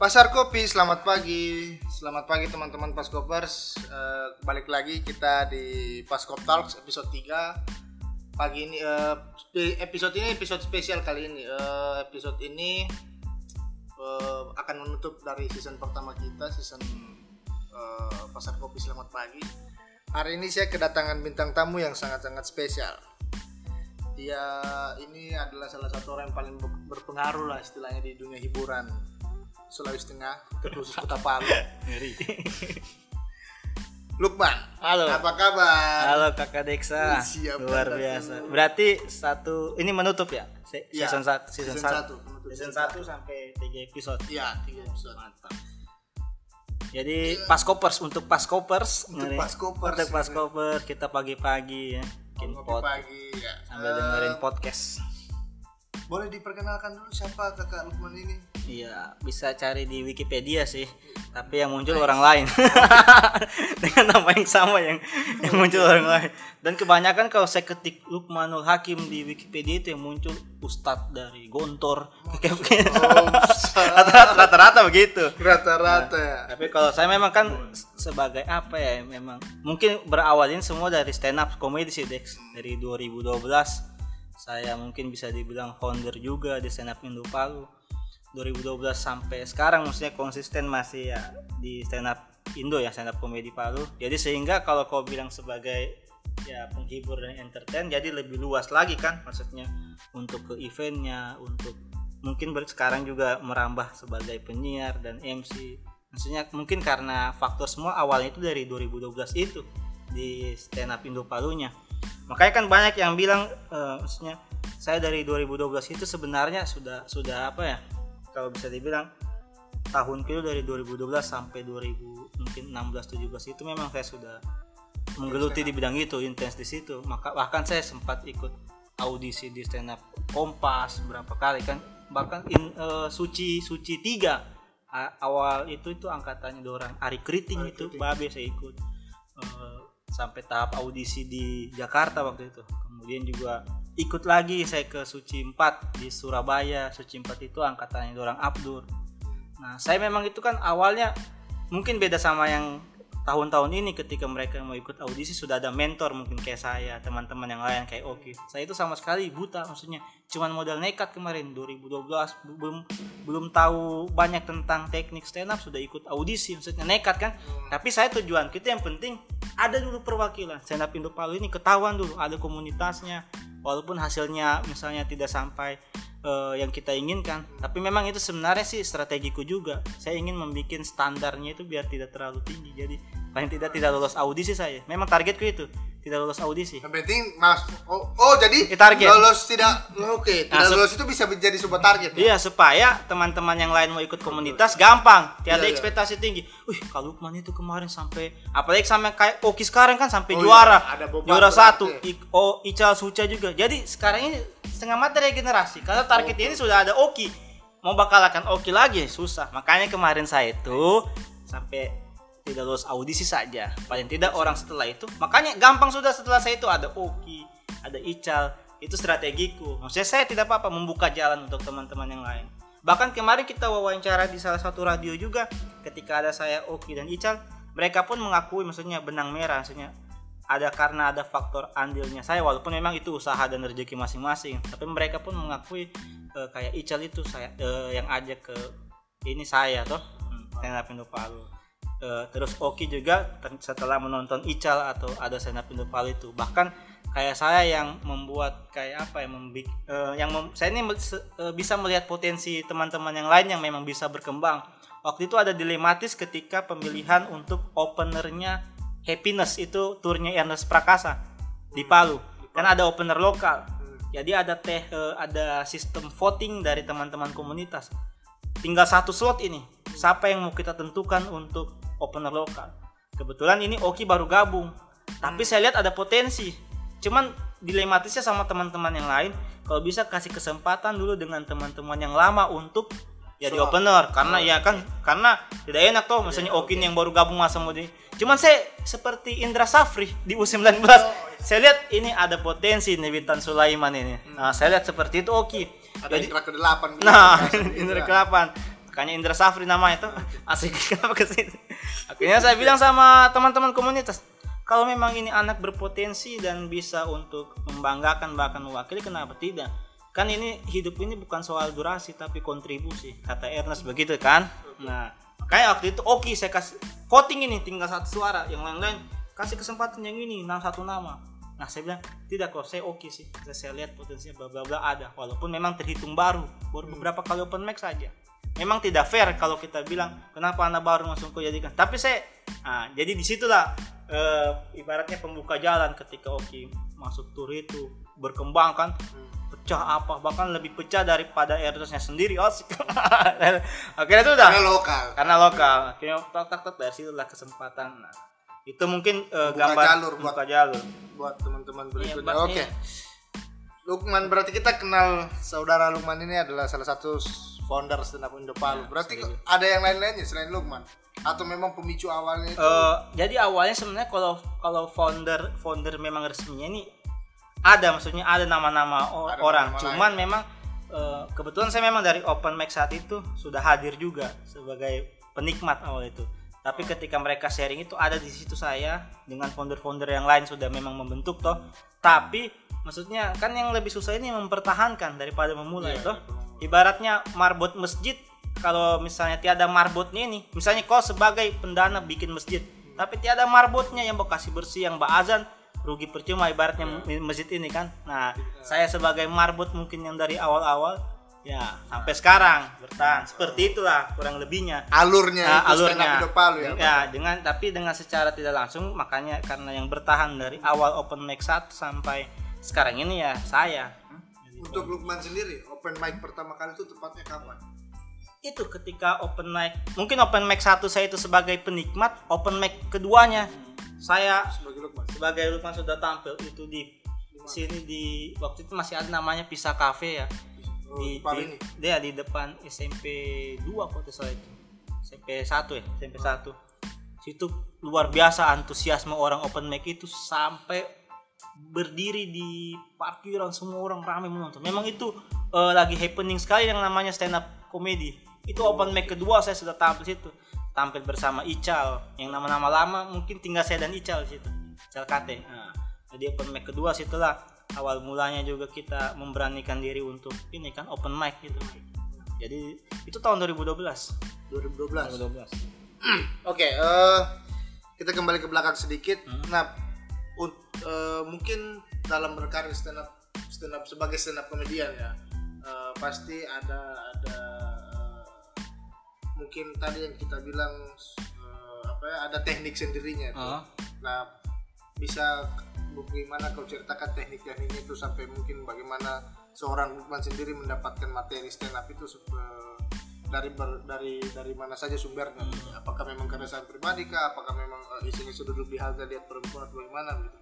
Pasar Kopi, selamat pagi. Selamat pagi teman-teman Paskopers. Eh, balik lagi kita di Paskop Talks episode 3. Pagi ini spe- episode ini episode spesial kali ini. Eh, episode ini eh, akan menutup dari season pertama kita, season eh, Pasar Kopi Selamat Pagi. Hari ini saya kedatangan bintang tamu yang sangat-sangat spesial. Dia ini adalah salah satu orang yang paling ber- berpengaruh lah istilahnya di dunia hiburan Sulawesi Tengah, terkhusus Kota Palu. Ngeri. Lukman, Halo. apa kabar? Halo Kakak Deksa. Siap, Luar biasa. Berarti satu ini menutup ya? Se- Iya, Season 1 season, season 1. satu, menutup Season 1 sampai 3 episode. Iya, tiga episode. Mantap. Jadi pas kopers untuk pas kopers Untuk Paskopers. Untuk pas kopers kita pagi-pagi ya. Bikin pagi ya. sambil Eh, dengerin podcast. Boleh diperkenalkan dulu siapa kakak Lukman ini? Iya, bisa cari di Wikipedia sih. Tapi yang muncul orang lain. Dengan nama yang sama yang yang muncul orang lain. Dan kebanyakan kalau saya ketik Lukmanul Hakim di Wikipedia itu yang muncul Ustadz dari Gontor. Rata-rata rata-rata begitu. Rata-rata ya. Tapi kalau saya memang kan sebagai apa ya memang mungkin berawalin semua dari stand up comedy sih Dex dari 2012 saya mungkin bisa dibilang founder juga di stand up Indo Palu. 2012 sampai sekarang maksudnya konsisten masih ya di stand up Indo ya stand up comedy Palu. Jadi sehingga kalau kau bilang sebagai ya penghibur dan entertain jadi lebih luas lagi kan maksudnya untuk ke eventnya untuk mungkin sekarang juga merambah sebagai penyiar dan MC maksudnya mungkin karena faktor semua awalnya itu dari 2012 itu di stand up Indo Palunya makanya kan banyak yang bilang eh, maksudnya saya dari 2012 itu sebenarnya sudah sudah apa ya kalau bisa dibilang tahun itu dari 2012 sampai 2000 mungkin 16 17 itu memang saya sudah menggeluti di bidang itu intens di situ maka bahkan saya sempat ikut audisi di stand up Kompas berapa kali kan bahkan in, eh, suci suci tiga A- awal itu itu angkatannya orang Ari Kriting Ari itu Kriting. babe saya ikut sampai tahap audisi di Jakarta waktu itu. Kemudian juga ikut lagi saya ke Suci 4 di Surabaya. Suci 4 itu angkatannya orang Abdur. Nah, saya memang itu kan awalnya mungkin beda sama yang tahun-tahun ini ketika mereka mau ikut audisi sudah ada mentor mungkin kayak saya, teman-teman yang lain kayak Oki. Saya itu sama sekali buta maksudnya. Cuman modal nekat kemarin 2012 belum belum tahu banyak tentang teknik stand up sudah ikut audisi maksudnya nekat kan. Tapi saya tujuan kita yang penting ada dulu perwakilan stand up Indo Palu ini ketahuan dulu ada komunitasnya walaupun hasilnya misalnya tidak sampai eh, yang kita inginkan. Tapi memang itu sebenarnya sih strategiku juga. Saya ingin membuat standarnya itu biar tidak terlalu tinggi. Jadi paling tidak tidak lolos audisi saya memang targetku itu tidak lolos audisi Yang penting mas oh, oh jadi Eh, target. lolos tidak oke tidak Nah, se- lolos itu bisa menjadi sebuah target ya? Iya supaya teman-teman yang lain mau ikut komunitas gampang, tiada Iya, iya. ekspektasi tinggi. Wih, kalau Lukman itu kemarin sampai apalagi sampai kayak Oki sekarang kan sampai Oh, juara, iya, ada juara satu, I- oh Ical Suca juga. Jadi sekarang ini setengah mati regenerasi karena target ini sudah ada Oki. Mau bakal akan Oki lagi susah. Makanya kemarin saya itu sampai tidak lulus audisi saja. Paling tidak orang setelah itu, makanya gampang sudah setelah saya itu ada Oki, ada Ical, itu strategiku. Maksudnya saya tidak apa-apa membuka jalan untuk teman-teman yang lain. Bahkan kemarin kita wawancara di salah satu radio juga, ketika ada saya Oki dan Ical, mereka pun mengakui maksudnya benang merah, maksudnya ada karena ada faktor andilnya saya walaupun memang itu usaha dan rezeki masing-masing tapi mereka pun mengakui eh, kayak Ical itu saya eh, yang ajak ke ini saya toh hmm, Indo Palu Eh, terus Oki juga ter- setelah menonton Ical atau ada up Indo Palu itu. Bahkan kayak saya yang membuat kayak apa ya membik eh, yang mem- saya ini eh, bisa melihat potensi teman-teman yang lain yang memang bisa berkembang. Waktu itu ada dilematis ketika pemilihan untuk openernya Happiness itu turnya Ernest Prakasa di Palu. Kan ada opener lokal. Jadi ada teh eh, ada sistem voting dari teman-teman komunitas. Tinggal satu slot ini. Siapa yang mau kita tentukan untuk opener lokal. Kebetulan ini Oki baru gabung. Tapi saya lihat ada potensi. Cuman dilematisnya sama teman-teman yang lain. Kalau bisa kasih kesempatan dulu dengan teman-teman yang lama untuk jadi So, opener. Karena ya kan karena tidak enak tuh misalnya Okin yang baru gabung masa mau di cuman saya seperti Indra Safri di U19 saya lihat ini ada potensi nih Witan Sulaiman ini. Nah saya lihat seperti itu Oki. Ada Jadi- Indra ke delapan Nah, Indra ke-8. Makanya Indra Safri nama itu asik kenapa ke akhirnya saya bilang sama teman-teman komunitas kalau memang ini anak berpotensi dan bisa untuk membanggakan bahkan mewakili kenapa tidak? Kan ini hidup ini bukan soal durasi tapi kontribusi kata Ernest begitu kan? Nah makanya waktu itu oke saya kasih voting ini tinggal satu suara yang lain-lain kasih kesempatan yang ini nama satu nama. Nah saya bilang tidak kok saya oke sih saya, saya lihat potensinya bla bla bla ada. Walaupun memang terhitung baru baru beberapa kali open mic saja memang tidak fair kalau kita bilang kenapa anak baru langsung kau jadikan tapi saya nah, jadi di situlah eh, ibaratnya pembuka jalan ketika Oki masuk tur itu berkembang kan pecah apa bahkan lebih pecah daripada Ernestnya sendiri asik akhirnya itu udah Karena lokal. karena lokal akhirnya tak tak tak dari situ lah kesempatan nah, itu mungkin Buka gambar jalur buat- buka jalur buat teman-teman berikutnya. Iya, Oke. iya. Lukman berarti kita kenal saudara Lukman ini adalah salah satu founder stand up Indo Palu. berarti ada yang lain-lainnya selain Lukman? Atau memang pemicu awalnya itu? Eh, jadi awalnya sebenarnya kalau kalau founder founder memang resminya ini ada maksudnya ada nama-nama Ada orang. nama-nama cuman memang eh, kebetulan saya memang dari open mic saat itu sudah hadir juga sebagai penikmat awal itu. Tapi ketika mereka sharing itu ada di situ saya dengan founder-founder yang lain sudah memang membentuk toh. Tapi maksudnya kan yang lebih susah ini mempertahankan daripada memulai Iya, toh ibaratnya marbot masjid kalau misalnya tiada marbotnya ini misalnya kau sebagai pendana bikin masjid tapi tiada marbotnya yang bekasi bersih yang azan rugi percuma ibaratnya Iya. masjid ini kan. Nah saya sebagai marbot mungkin yang dari awal-awal ya sampai sekarang bertahan. Seperti itulah kurang lebihnya. Alurnya Nah, alurnya. Palu ya. ya dengan tapi dengan secara tidak langsung makanya karena yang bertahan dari awal open mic 1 sampai sekarang ini ya saya Untuk Lukman sendiri, open mic pertama kali itu tepatnya kapan? itu ketika open mic mungkin open mic satu saya itu sebagai penikmat open mic keduanya saya Sebagai Lukman. sebagai Lukman sudah tampil itu di sini di waktu itu masih ada namanya Pisa Cafe ya Oh, di, di Palu di ini. dia di depan SMP 2 kok tidak salah itu SMP 1 ya SMP 1 situ luar biasa antusiasme orang open mic itu sampai berdiri di parkiran semua orang ramai menonton memang itu eh, lagi happening sekali yang namanya stand up comedy. Itu open mic kedua saya sudah tampil situ. Tampil bersama Ical yang nama-nama lama mungkin tinggal saya dan Ical situ Ical Kate nah, jadi open mic kedua situlah awal mulanya juga kita memberanikan diri untuk ini kan open mic gitu. Jadi itu tahun 2012 2012. 2012 Oke, eh, kita kembali ke belakang sedikit. Hmm. Nah, eh, mungkin dalam berkarir stand up stand up sebagai stand up komedian ya, eh, pasti ada ada eh, mungkin tadi yang kita bilang eh, apa ya, ada teknik sendirinya. tuh. Ah. Nah, bisa bagaimana kau ceritakan teknik-tekniknya itu sampai mungkin bagaimana seorang Lukman sendiri mendapatkan materi stand up itu dari ber- dari dari mana saja sumbernya apakah memang keresahan pribadi kah apakah memang eh, iseng-iseng duduk di halte lihat perempuan atau bagaimana gitu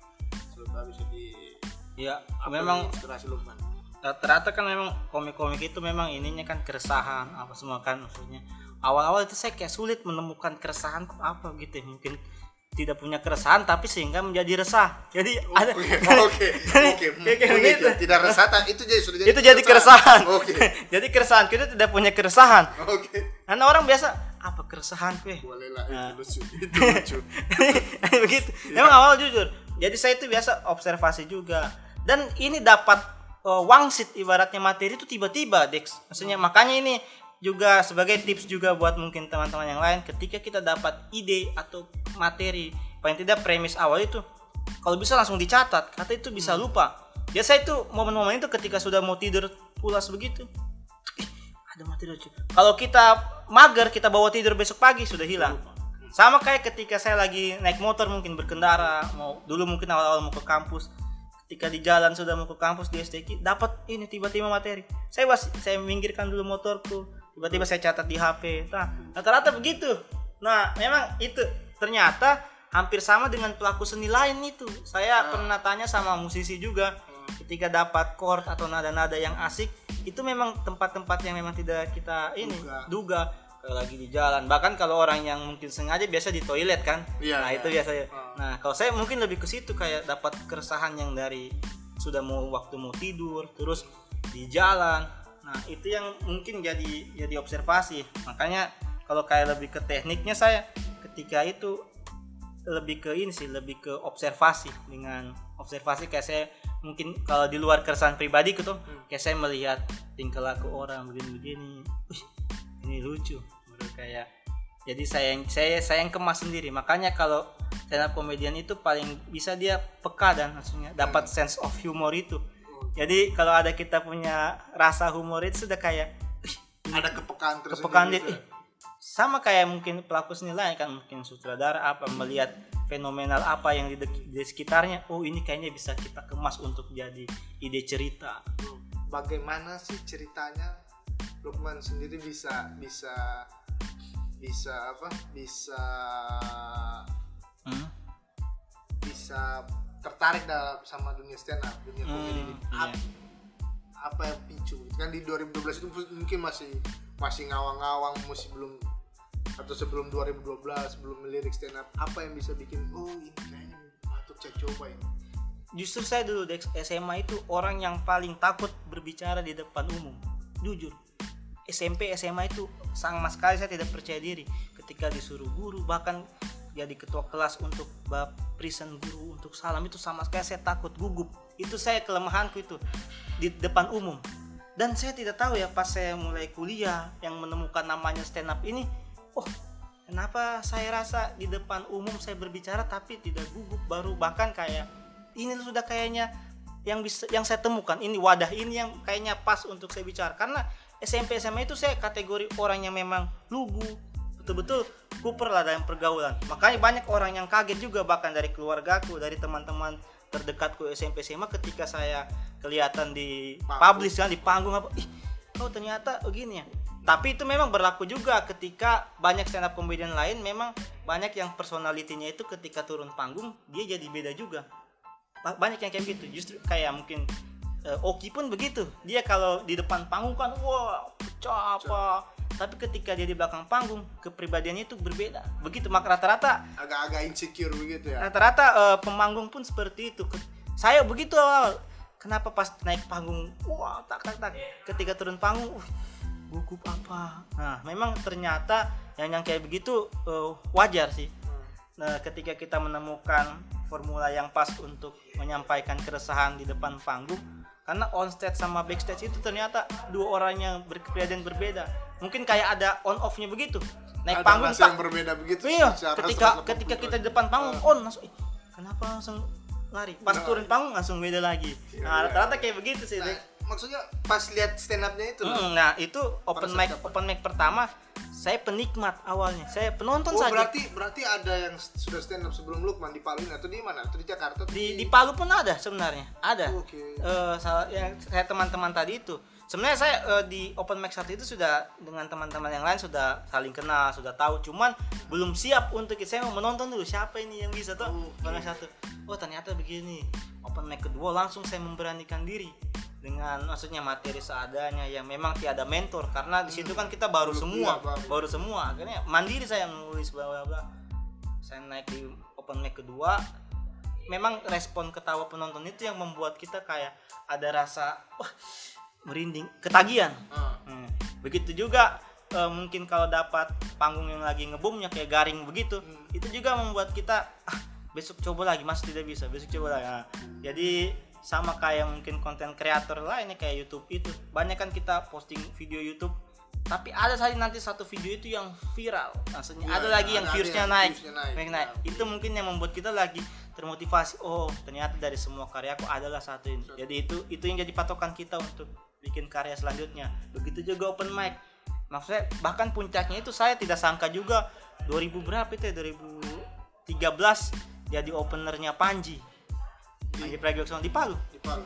sudah bisa di ya memang inspirasi Lukman rata-rata kan memang komik-komik itu memang ininya kan keresahan apa semua kan maksudnya awal-awal itu saya kayak sulit menemukan keresahan apa gitu ya. mungkin tidak punya keresahan tapi sehingga menjadi resah. Jadi ada oke oke. oke ya. tidak resah itu jadi sudah jadi itu jadi keresahan. oke. Jadi keresahan. Kita tidak punya keresahan. Oke. Karena orang biasa apa keresahan kue? Boleh lah Nah. itu lucu itu lucu. Begitu. Memang awal jujur. Jadi saya itu biasa observasi juga. Dan ini dapat uh, wangsit ibaratnya materi itu tiba-tiba Dex. Maksudnya makanya ini juga sebagai tips juga buat mungkin teman-teman yang lain ketika kita dapat ide atau materi paling tidak premis awal itu kalau bisa langsung dicatat kata itu bisa lupa. Biasa itu momen-momen itu ketika sudah mau tidur pulas begitu "Ih, ada materi lucu kalau kita mager kita bawa tidur besok pagi sudah hilang. sama kayak ketika saya lagi naik motor mungkin berkendara mau dulu mungkin awal-awal mau ke kampus ketika di jalan sudah mau ke kampus di STQ dapat ini tiba-tiba materi. Saya was saya minggirkan dulu motorku tiba-tiba saya catat di HP nah rata-rata begitu. Nah memang itu. Ternyata hampir sama dengan pelaku seni lain itu. Saya pernah tanya sama musisi juga ketika dapat chord atau nada-nada yang asik itu memang tempat-tempat yang memang tidak kita ini Duga. duga. Kayak lagi di jalan. Bahkan kalau orang yang mungkin sengaja biasa di toilet kan? Iya, nah iya. itu biasanya. Ah. nah kalau saya mungkin lebih ke situ kayak dapat keresahan yang dari sudah mau waktu mau tidur terus di jalan Nah, itu yang mungkin jadi jadi observasi. Makanya kalau kayak lebih ke tekniknya saya ketika itu lebih ke ini sih, lebih ke observasi dengan observasi kayak saya mungkin kalau di luar keresahan pribadi gitu, kayak saya melihat tingkah laku orang begini-begini. Wih, ini lucu. Baru kayak jadi saya yang saya saya yang kemas sendiri. Makanya kalau stand up comedian itu paling bisa dia peka dan maksudnya dapat sense of humor itu. Jadi kalau ada kita punya rasa humor itu sudah kayak "Ih, ada kepekaan tersendiri kepekaan gitu eh, ya. sama kayak mungkin pelaku seni lain kan mungkin sutradara apa melihat fenomenal apa yang di, di sekitarnya oh ini kayaknya bisa kita kemas untuk jadi ide cerita bagaimana sih ceritanya Lukman sendiri bisa bisa bisa apa bisa Hmm? bisa tertarik dalam sama dunia stand up dunia Hmm, komedi ini. iya. Ap- apa yang picu? Kan di 2012 itu mungkin masih masih ngawang-ngawang masih belum atau sebelum 2012 belum melirik stand up. Apa yang bisa bikin oh ini kayaknya patut saya coba ini? Justru saya dulu di SMA itu orang yang paling takut berbicara di depan umum. Jujur. SMP SMA itu sama sekali saya tidak percaya diri. Ketika disuruh guru bahkan jadi ketua kelas untuk bab present guru untuk salam itu sama sekali. Saya takut gugup. Itu saya kelemahanku itu di depan umum. Dan saya tidak tahu ya pas saya mulai kuliah yang menemukan namanya stand up ini oh kenapa saya rasa di depan umum saya berbicara tapi tidak gugup baru bahkan kayak ini sudah kayaknya yang bisa yang saya temukan ini wadah ini yang kayaknya pas untuk saya bicara. Karena SMP SMA itu saya kategori orang yang memang lugu betul-betul kuper lah dalam pergaulan. Makanya banyak orang yang kaget juga bahkan dari keluargaku dari teman-teman terdekatku SMP SMA ketika saya kelihatan di publish kan di panggung apa ih oh ternyata begini ya. Tapi itu memang berlaku juga ketika banyak stand up comedian lain memang banyak yang personalitinya itu ketika turun panggung dia jadi beda juga. Ba- banyak yang kayak gitu. Justru kayak mungkin eh, Oki pun begitu. Dia kalau di depan panggung kan wah pecah apa tapi ketika dia di belakang panggung kepribadiannya itu berbeda. Begitu maka rata-rata. Agak-agak insecure begitu ya? Rata-rata eh, pemanggung pun seperti itu. Saya begitu awal. Kenapa pas naik panggung wah tak tak tak. Ketika turun panggung uh, gugup apa? Nah memang ternyata yang yang kayak begitu eh, wajar sih. Nah, ketika kita menemukan formula yang pas untuk menyampaikan keresahan di depan panggung, karena on stage sama backstage itu ternyata dua orang yang berkepribadian berbeda. Mungkin kayak ada on off-nya begitu. Naik ada panggung tak. yang berbeda begitu Iya, ketika 180 ketika kita di depan panggung on langsung "Ih, kenapa langsung lari? Pas Nah. turun panggung langsung beda lagi. Nah, iya. rata-rata kayak begitu sih. Nah. Maksudnya pas lihat stand up-nya itu loh. Mm, Nah, itu open mic saat apa? open mic pertama saya penikmat awalnya. Saya penonton Oh saja. berarti berarti ada yang sudah stand up sebelum Lukman di Palu atau di mana? Atau di Jakarta? atau di di Palu pun ada sebenarnya ada Oke. Eh, salah yang saya teman-teman tadi itu sebenarnya saya eh, di open mic satu itu sudah dengan teman-teman yang lain sudah saling kenal sudah tahu cuman belum siap untuk itu saya mau menonton dulu siapa ini yang bisa tuh mic satu oh ternyata begini open mic kedua langsung saya memberanikan diri dengan maksudnya materi seadanya yang memang tiada mentor karena di situ kan kita baru Belum, semua baru. baru semua akhirnya mandiri saya menulis bla bla bla saya naik di open mic kedua memang respon ketawa penonton itu yang membuat kita kayak ada rasa wah merinding ketagihan Ah. Hmm. begitu juga eh, mungkin kalau dapat panggung yang lagi ngebumnya kayak garing begitu Hmm. itu juga membuat kita ah besok coba lagi masih tidak bisa besok coba lagi Nah, jadi sama kayak mungkin konten kreator lainnya kayak YouTube itu. Banyak kan kita posting video YouTube tapi ada saja nanti satu video itu yang viral. Maksudnya Iya, ada lagi yang ada viewsnya yang naik, viewsnya naik, naik, naik. ya. itu mungkin yang membuat kita lagi termotivasi. Oh ternyata dari semua karyaku adalah satu ini. Jadi itu itu yang jadi patokan kita untuk bikin karya selanjutnya. Begitu juga open mic. Maksudnya bahkan puncaknya itu saya tidak sangka juga 2000 berapa itu ya? 2013 jadi openernya Panji Panji Pragiwaksono di Palu. Di Palu.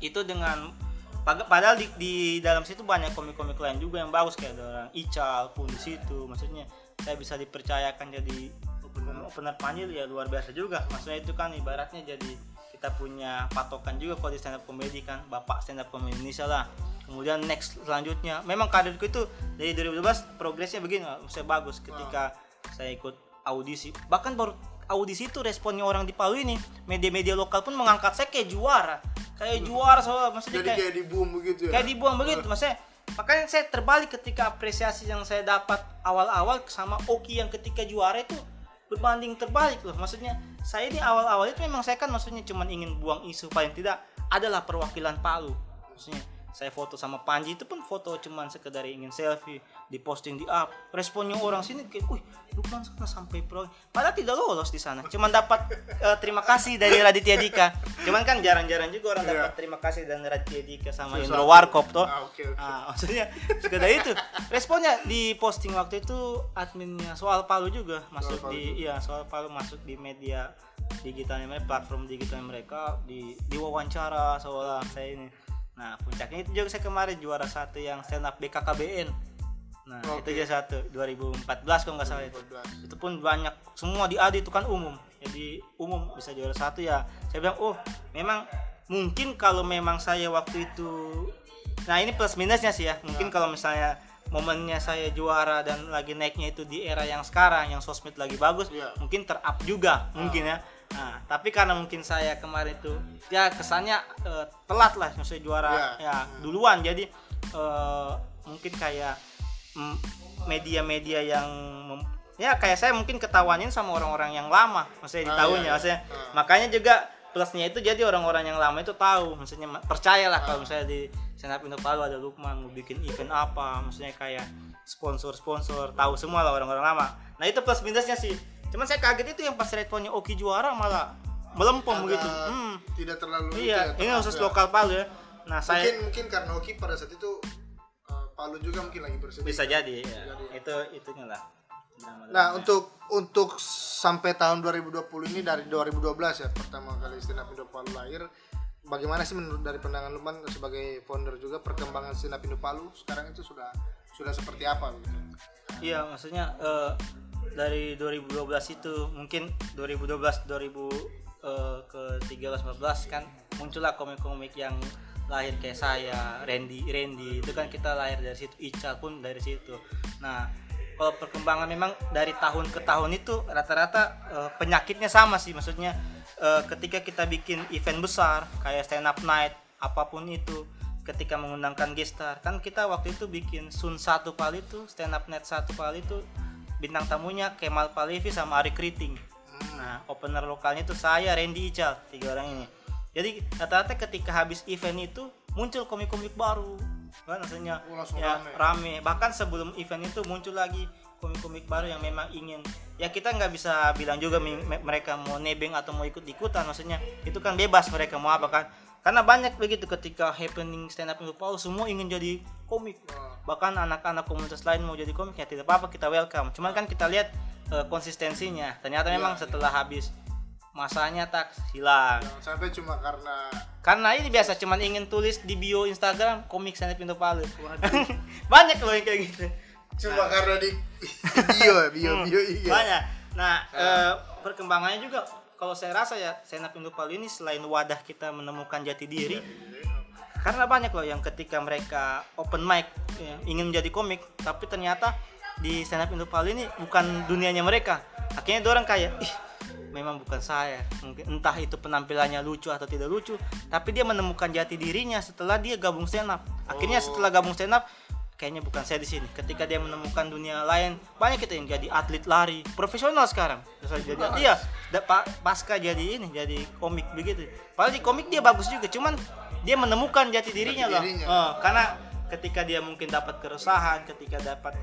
itu dengan padahal di, di dalam situ banyak komik-komik lain juga yang bagus kayak ada orang Ical pun di situ maksudnya saya bisa dipercayakan jadi opener, opener Panji ya luar biasa juga. Maksudnya itu kan ibaratnya jadi kita punya patokan juga kalau di stand up comedy kan bapak stand up comedy Indonesia lah. Kemudian next selanjutnya memang karirku itu dari 2012 progresnya begini saya bagus ketika saya ikut audisi. Bahkan baru audisi itu responnya orang di Palu ini. Media-media lokal pun mengangkat saya kayak juara. Kayak juara soalnya maksudnya Jadi kayak kayak di boom begitu ya. kayak dibuang begitu maksudnya. Makanya saya terbalik ketika apresiasi yang saya dapat awal-awal sama Oki yang ketika juara itu berbanding terbalik loh. Maksudnya saya ini awal-awal itu memang saya kan maksudnya cuma ingin buang isu paling tidak adalah perwakilan Palu. Maksudnya saya foto sama Panji itu pun foto cuman sekedar ingin selfie diposting di up responnya orang sini kayak wih Lukman sana sampai pro. Padahal tidak lolos di sana. Cuman dapat eh, terima kasih dari Raditya Dika. Cuman kan jarang-jarang juga orang Iya. dapat terima kasih dari Raditya Dika sama Sesuatu. Indro Warkop toh. Ah, oke, oke. Ah, maksudnya sekedar itu. Responnya di posting waktu itu adminnya soal Palu juga masuk Palu di iya soal Palu masuk di media digitalnya mereka platform digital mereka di diwawancara soal saya ini nah puncaknya itu juga saya kemarin juara satu yang stand up BKKBN nah Oke. itu juga satu 2014 kalau nggak salah itu. 2014. itu pun banyak semua di AD itu kan umum. Jadi umum bisa juara satu ya. Saya bilang oh memang mungkin kalau memang saya waktu itu nah ini plus minusnya sih ya. Mungkin kalau misalnya momennya saya juara dan lagi naiknya itu di era yang sekarang yang sosmed lagi bagus Iya. mungkin terup juga mungkin ya nah tapi karena mungkin saya kemarin itu ya kesannya eh, telat lah maksudnya juara Iya. ya duluan jadi eh, mungkin kayak mm, media-media yang ya kayak saya mungkin ketawanin sama orang-orang yang lama maksudnya di Ah, tahunnya iya, iya. maksudnya Ah. makanya juga plusnya itu jadi orang-orang yang lama itu tahu maksudnya ma- percayalah Ah. kalau misalnya di Senap Indo Palu ada Lukman mau bikin event apa maksudnya kayak sponsor-sponsor tahu semua lah orang-orang lama nah itu plus minusnya sih cuman saya kaget itu yang pas responnya Oki juara malah melempem Agak begitu hmm. tidak terlalu iya ya, ini khusus ya. lokal Palu ya nah saya mungkin mungkin karena Oki pada saat itu uh, Palu juga mungkin lagi bersedih bisa jadi ya. jadi. itu itunya lah Nah, untuk untuk sampai tahun 2020 ini dari 2012 ya pertama kali stand up Indo Palu lahir. Bagaimana sih menurut dari pandangan Lukman sebagai founder juga perkembangan stand up Indo Palu sekarang itu sudah sudah seperti apa gitu? Iya, maksudnya eh, dari 2012 itu mungkin 2012 2000 eh, ke 13 14 kan muncullah komik-komik yang lahir kayak saya, Randy, Randy itu kan kita lahir dari situ, Ical pun dari situ. Nah, kalau perkembangan memang dari tahun ke tahun itu rata-rata eh, penyakitnya sama sih, maksudnya eh, ketika kita bikin event besar kayak stand up night apa pun itu ketika mengundangkan gestar kan kita waktu itu bikin Sun satu kali itu stand up net satu kali itu bintang tamunya Kemal Palevi sama Ari Kriting. Nah opener lokalnya itu saya Randy Ical tiga orang ini. Jadi rata-rata ketika habis event itu muncul komik-komik baru. Kan maksudnya Oh, ya rame. rame. Bahkan sebelum event itu muncul lagi komik-komik baru yang memang ingin. Ya kita nggak bisa bilang juga mereka mau nebeng atau mau ikut ikutan maksudnya itu kan bebas mereka mau apa kan. Karena banyak begitu ketika happening stand up Palu semua ingin jadi komik. Wah. bahkan anak-anak komunitas lain mau jadi komik ya tidak apa-apa kita welcome. Cuman kan kita lihat eh, konsistensinya. Ternyata memang Iya, setelah habis masanya tak hilang. Jangan sampai cuma karena karena ini biasa cuman ingin tulis di bio Instagram komik up Indo Palu. Banyak loh yang kayak gitu. Cuma karena di bio ya, bio Hmm, bio iya. banyak. Nah eh, perkembangannya juga kalau saya rasa ya up Indo Palu ini selain wadah kita menemukan jati diri karena banyak loh yang ketika mereka open mic ya, ingin menjadi komik tapi ternyata di stand up Indo Palu ini bukan dunianya mereka. Akhirnya orang kayak ih memang bukan saya. Mungkin entah itu penampilannya lucu atau tidak lucu tapi dia menemukan jati dirinya setelah dia gabung stand up. Akhirnya Oh. setelah gabung stand up kayaknya bukan saya di sini. Ketika dia menemukan dunia lain banyak kita yang jadi atlet lari profesional sekarang. Jadi dia da- pa- pasca jadi ini jadi komik begitu. Padahal di komik dia bagus juga cuman dia menemukan jati dirinya Jati loh. Eh, karena ketika dia mungkin dapat keresahan ketika dapat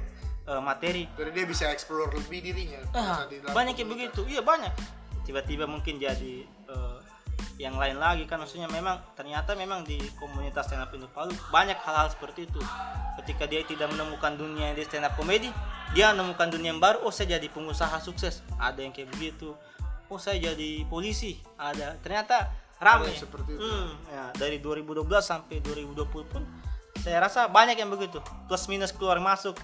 eh, materi. Jadi dia bisa explore lebih dirinya. Dalam banyak yang begitu. iya banyak. Tiba-tiba mungkin jadi eh, yang lain lagi kan. Maksudnya memang ternyata memang di komunitas stand up Indo Palu banyak hal-hal seperti itu. Ketika dia tidak menemukan dunia di stand up komedi dia menemukan dunia yang baru oh saya jadi pengusaha sukses. Ada yang kayak begitu. Oh saya jadi polisi. Ada. Ternyata ramai seperti itu. Hmm, ya, dari 2012 sampai 2020 pun saya rasa banyak yang begitu. Plus minus keluar masuk.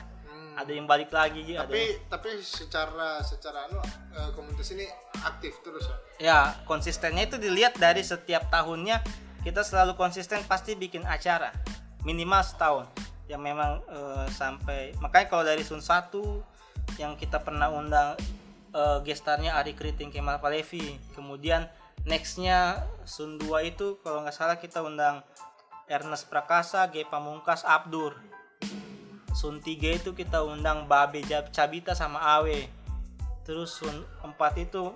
Hmm. ada yang balik lagi ada yang- tapi tapi secara secara anu eh, komunitas ini aktif terus ya? Ya konsistennya itu dilihat dari setiap tahunnya kita selalu konsisten pasti bikin acara. Minimal setahun. Yang memang eh, sampai makanya kalau dari Sun 1 yang kita pernah undang eh, gestarnya Ari Kriting Kemal Palevi. Kemudian nextnya Sun 2 itu kalau nggak salah kita undang Ernest Prakasa, G. Pamungkas, Abdur. Sun 3 itu kita undang Babe Cabita sama Awe terus Sun 4 itu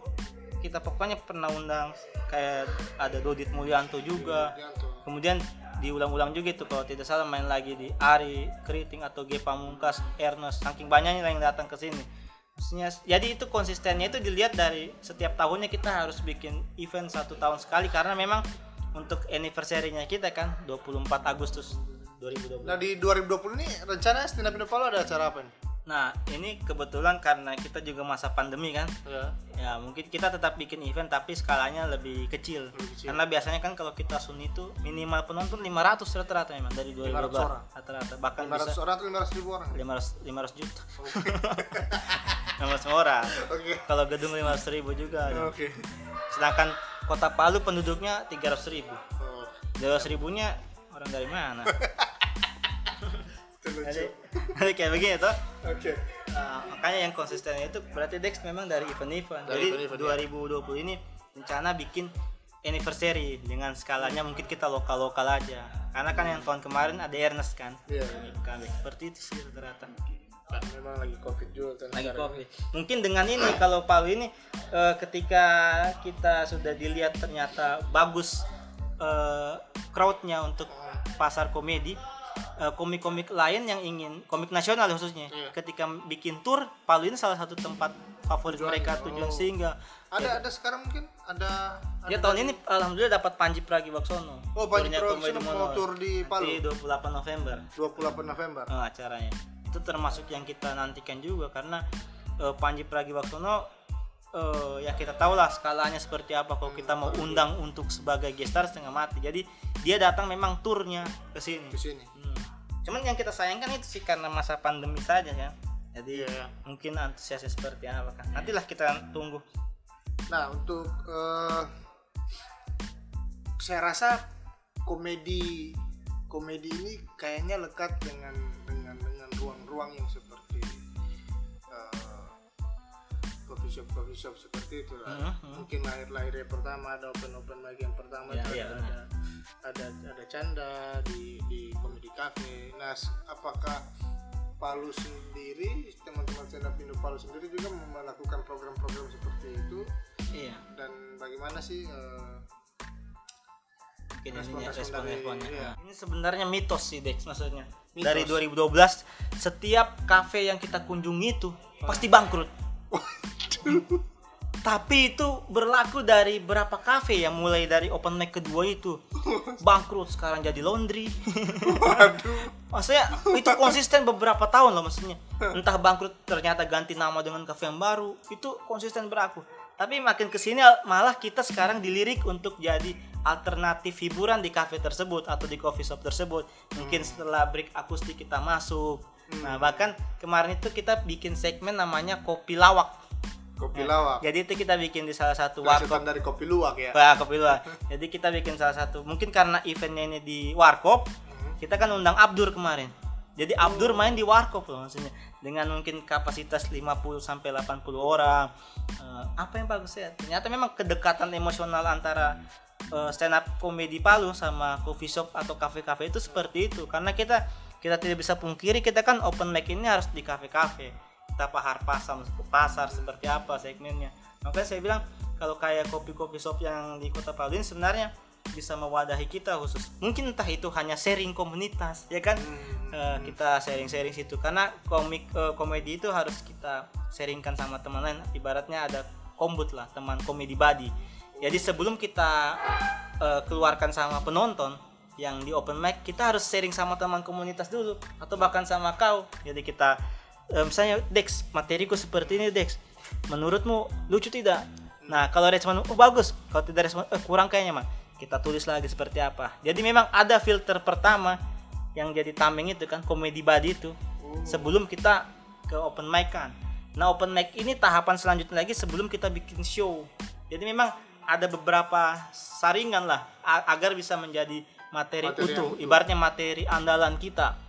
kita pokoknya pernah undang kayak ada Dodit Mulyanto juga. Kemudian diulang-ulang juga itu kalau tidak salah main lagi di Ari, Keriting atau G. Pamungkas, Ernest. Saking banyaknya yang datang ke sini maksudnya jadi itu konsistennya itu dilihat dari setiap tahunnya kita harus bikin event satu tahun sekali karena memang untuk anniversary-nya kita kan 24 Agustus 2020 Nah di 2020 ini rencana Stand Up Indo Palu ada acara apa nih? nah ini kebetulan karena kita juga masa pandemi kan Ya. ya mungkin kita tetap bikin event tapi skalanya lebih kecil, Lebih kecil. karena biasanya kan kalau kita sun itu minimal penonton 500 rata-rata memang dari 500 2012 orang. rata-rata bahkan 500 bisa orang atau 500 ribu orang? 500 500 juta 500 orang Oke. kalau gedung 500 ribu juga ada. Oke. sedangkan kota Palu penduduknya 300 ribu Oh, 200 ribunya orang dari mana jadi, jadi kayak begini tuh Oke. Nah, makanya yang konsisten itu berarti Dex memang dari event-event. Dari Jadi event-event, 2020 ini rencana bikin anniversary dengan skalanya mungkin kita lokal-lokal aja. Karena kan yang tahun kemarin ada Ernest kan. Iya. Kami seperti itu sih rata-rata. Memang lagi covid juga kan. Lagi sekarang. covid. Mungkin dengan ini kalau Palu ini eh, ketika kita sudah dilihat ternyata bagus eh, crowdnya untuk pasar komedi eh, komik-komik lain yang ingin komik nasional khususnya Iya. ketika bikin tour Palu ini salah satu tempat favorit Tujuan, mereka oh. tujuan sehingga Ada ada sekarang mungkin ada. ada ya tahun ini alhamdulillah dapat Panji Pragiwaksono Oh, Panji Pragiwaksono mau tour di Palu? Nanti 28 November 28 November. eh, acaranya itu termasuk yang kita nantikan juga karena eh, Panji Pragiwaksono eh, ya kita tahu lah skalanya seperti apa kalau kita mau undang untuk sebagai gestar setengah mati jadi dia datang memang turnya ke sini Ke sini. Hmm. cuman yang kita sayangkan itu sih karena masa pandemi saja ya jadi Iya. mungkin antusiasnya seperti apa kan nantilah kita tunggu Nah, untuk eh, saya rasa komedi komedi ini kayaknya lekat dengan dengan dengan ruang-ruang yang seperti eh, coffee shop coffee shop seperti itu lah. Mhm. Mungkin lahir-lahirnya pertama ada open open mic yang pertama Iya, itu iya, ada, ada ada canda di di komedi cafe. Nah, apakah Palu sendiri teman-teman stand up Indo Palu sendiri juga melakukan program-program seperti itu iya dan bagaimana sih eh, mungkin Respon- ininya respon dari- respon-responnya. iya. Ini sebenarnya mitos sih Dex maksudnya. Mitos. Dari 2012 setiap kafe yang kita kunjungi itu pasti bangkrut. Tapi itu berlaku dari berapa kafe yang mulai dari open mic kedua itu bangkrut sekarang jadi laundry. waduh maksudnya itu konsisten beberapa tahun loh maksudnya. Entah bangkrut ternyata ganti nama dengan kafe yang baru, itu konsisten berlaku. Tapi makin ke sini malah kita sekarang dilirik untuk jadi alternatif hiburan di kafe tersebut atau di coffee shop tersebut. Mungkin setelah break akustik kita masuk. Nah bahkan kemarin itu kita bikin segmen namanya kopi lawak. kopi lawak Jadi itu kita bikin di salah satu warkop dari kopi luwak ya Wah, kopi luwak. Jadi kita bikin salah satu, mungkin karena eventnya ini di Warkop, kita kan undang Abdur kemarin. Jadi Abdur main di Warkop loh maksudnya. Dengan mungkin kapasitas 50 sampai 80 orang. Eh, apa yang bagus ya? Ternyata memang kedekatan emosional antara eh, stand up comedy Palu sama coffee shop atau kafe-kafe itu seperti itu. Karena kita kita tidak bisa pungkiri kita kan open mic ini harus di kafe-kafe. Kita pahar pasar pasar seperti apa segmennya. Makanya saya bilang kalau kayak kopi-kopi shop yang di Kota Palu ini sebenarnya bisa mewadahi kita khusus. Mungkin entah itu hanya sharing komunitas, ya kan? Eh, kita sharing-sharing situ karena komik eh, komedi itu harus kita sharingkan sama teman lain. Ibaratnya ada kombut lah, teman komedi body. Jadi sebelum kita eh, keluarkan sama penonton yang di open mic, kita harus sharing sama teman komunitas dulu atau bahkan sama kau. Jadi kita eh, misalnya Dex, materiku seperti ini Dex. Menurutmu lucu tidak? Nah, kalau respon oh bagus, kalau tidak respon eh, kurang kayaknya mah. Kita tulis lagi seperti apa. Jadi memang ada filter pertama yang jadi tameng itu kan komedi body itu sebelum kita ke open mic kan. Nah, open mic ini tahapan selanjutnya lagi sebelum kita bikin show. Jadi memang ada beberapa saringan lah agar bisa menjadi materi, Materi utuh, utuh. ibaratnya materi andalan kita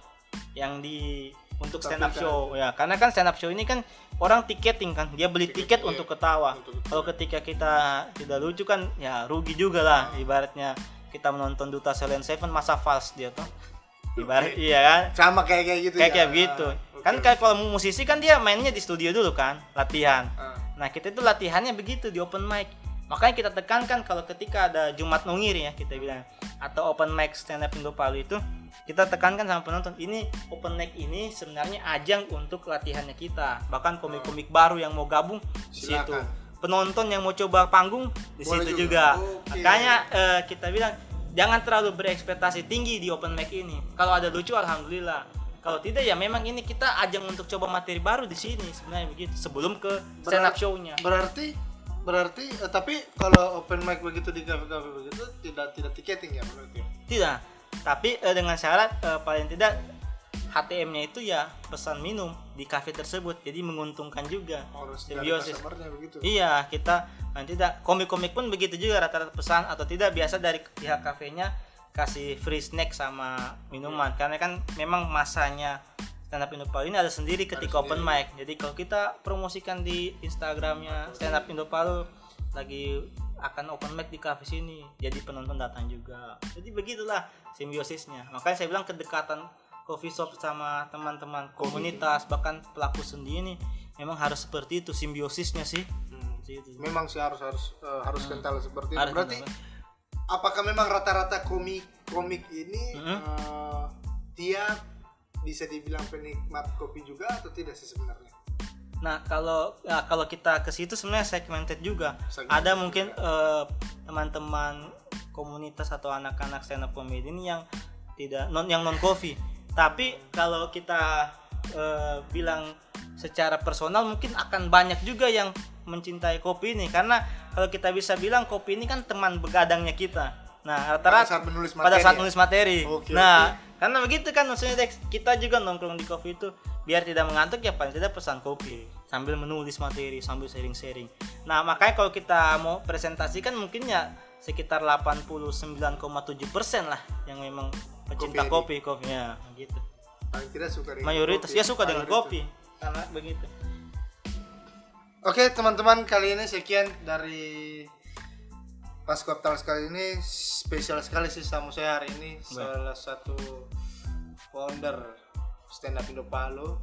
yang di untuk stand up show. Ya karena kan stand up show ini kan orang tiketing kan. Dia beli tiket iya. untuk ketawa. kalau ketika kita tidak lucu kan ya rugi juga lah. Ibaratnya kita menonton Duta Silent Seven masa false dia tuh. Ibarat iya kan? Sama kayak kayak gitu kayak ya. kayak gitu. Kan kayak kalau musisi kan dia mainnya di studio dulu kan latihan. Ah. nah kita itu latihannya begitu di open mic makanya kita tekankan kalau ketika ada Jumat Nungir ya kita bilang atau open mic stand up Indo Palu itu kita tekankan sama penonton ini open mic ini sebenarnya ajang untuk latihannya kita bahkan komik-komik baru yang mau gabung di situ. Penonton yang mau coba panggung di situ juga. juga, Oke. makanya eh, kita bilang jangan terlalu berekspektasi tinggi di open mic ini. Kalau ada lucu alhamdulillah. Kalau tidak ya memang ini kita ajang untuk coba materi baru di sini sebenarnya begitu sebelum ke stand up show-nya. Berarti berarti eh, tapi kalau open mic begitu di kafe-kafe begitu tidak tidak tiketing ya berarti. tidak. Tapi eh, dengan syarat eh, paling tidak HTM-nya itu ya pesan minum di kafe tersebut. Jadi menguntungkan juga. Harus simbiosis. begitu. Iya, kita paling tidak komik-komik pun begitu juga rata-rata pesan atau tidak biasa dari pihak kafenya kasih free snack sama minuman. Karena kan memang masanya stand up Indo Palu ini ada sendiri ketika open mic. Jadi kalau kita promosikan di Instagramnya stand up Indo Palu lagi akan open mic di kafe sini, jadi penonton datang juga. Jadi begitulah simbiosisnya. Makanya saya bilang kedekatan coffee shop sama teman-teman komunitas bahkan pelaku sendiri memang harus seperti itu simbiosisnya sih. Hmm. Gitu. Memang sih harus harus eh, harus kental seperti itu. Harus Berarti kental. apakah memang rata-rata komik komik ini Mhm. eh, dia bisa dibilang penikmat kopi juga atau tidak sih sebenarnya? Nah kalau ya, kalau kita ke situ sebenarnya segmented juga. Segmented Ada mungkin eh, teman-teman komunitas atau anak-anak stand up comedy ini yang tidak non yang non coffee. Tapi kalau kita eh, bilang secara personal mungkin akan banyak juga yang mencintai kopi ini karena kalau kita bisa bilang kopi ini kan teman begadangnya kita. Nah Pada rata-rata saat menulis materi. pada saat ya? nulis materi. Oke, nah, karena begitu kan maksudnya Dex, kita juga nongkrong di kopi itu biar tidak mengantuk ya paling tidak pesan kopi sambil menulis materi sambil sharing-sharing. Nah, makanya kalau kita mau presentasikan mungkin ya sekitar 89,7% lah yang memang pecinta Kopi kopi kopinya gitu. Paling tidak suka dengan Mayoritas kopi. ya suka dengan kopi karena begitu. Oke teman-teman kali ini sekian dari pas Talks kali ini spesial sekali sih tamu saya hari ini salah satu founder stand up Indo Palu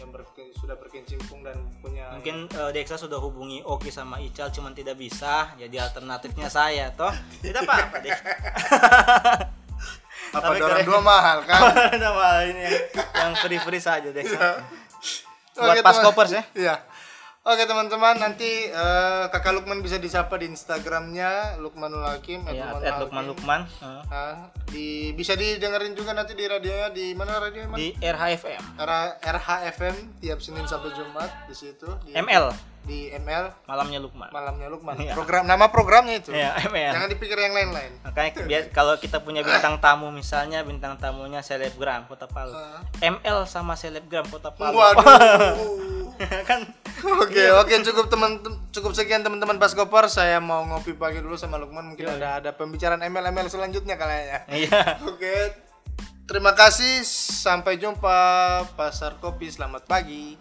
yang berke- sudah berkecimpung dan punya Mungkin eh, Dexa sudah hubungi Oki sama Ical cuman tidak bisa, jadi alternatifnya saya toh. Tidak apa-apa, Dex. apa Tapi orang keren. dua mahal kan Nama ini yang, yang free-free saja Dex. Buat Oke, pas kopers ya. Iya. Oke teman-teman nanti eh, kakak Lukman bisa disapa di Instagramnya Lukmanul Hakim Ya, Lukmanul at. Lukman Lukman eh, Ah, di bisa didengerin juga nanti di radionya di mana radio di RHFM Era RHFM tiap Senin sampai Jumat di situ di, ML di ML malamnya Lukman. malamnya Lukman. Iya. Program nama programnya itu. Ya, ML. Jangan dipikir yang lain-lain. Makanya biar kalau kita punya bintang tamu misalnya bintang tamunya selebgram Kota Palu. Ah. ML sama selebgram Kota Palu. Waduh. kan Oke, oke cukup teman cukup sekian teman-teman pas koper saya mau ngopi pagi dulu sama Lukman mungkin Iya. ada ada pembicaraan ML ML selanjutnya kayaknya. iya. Oke. Terima kasih sampai jumpa Pasar Kopi selamat pagi.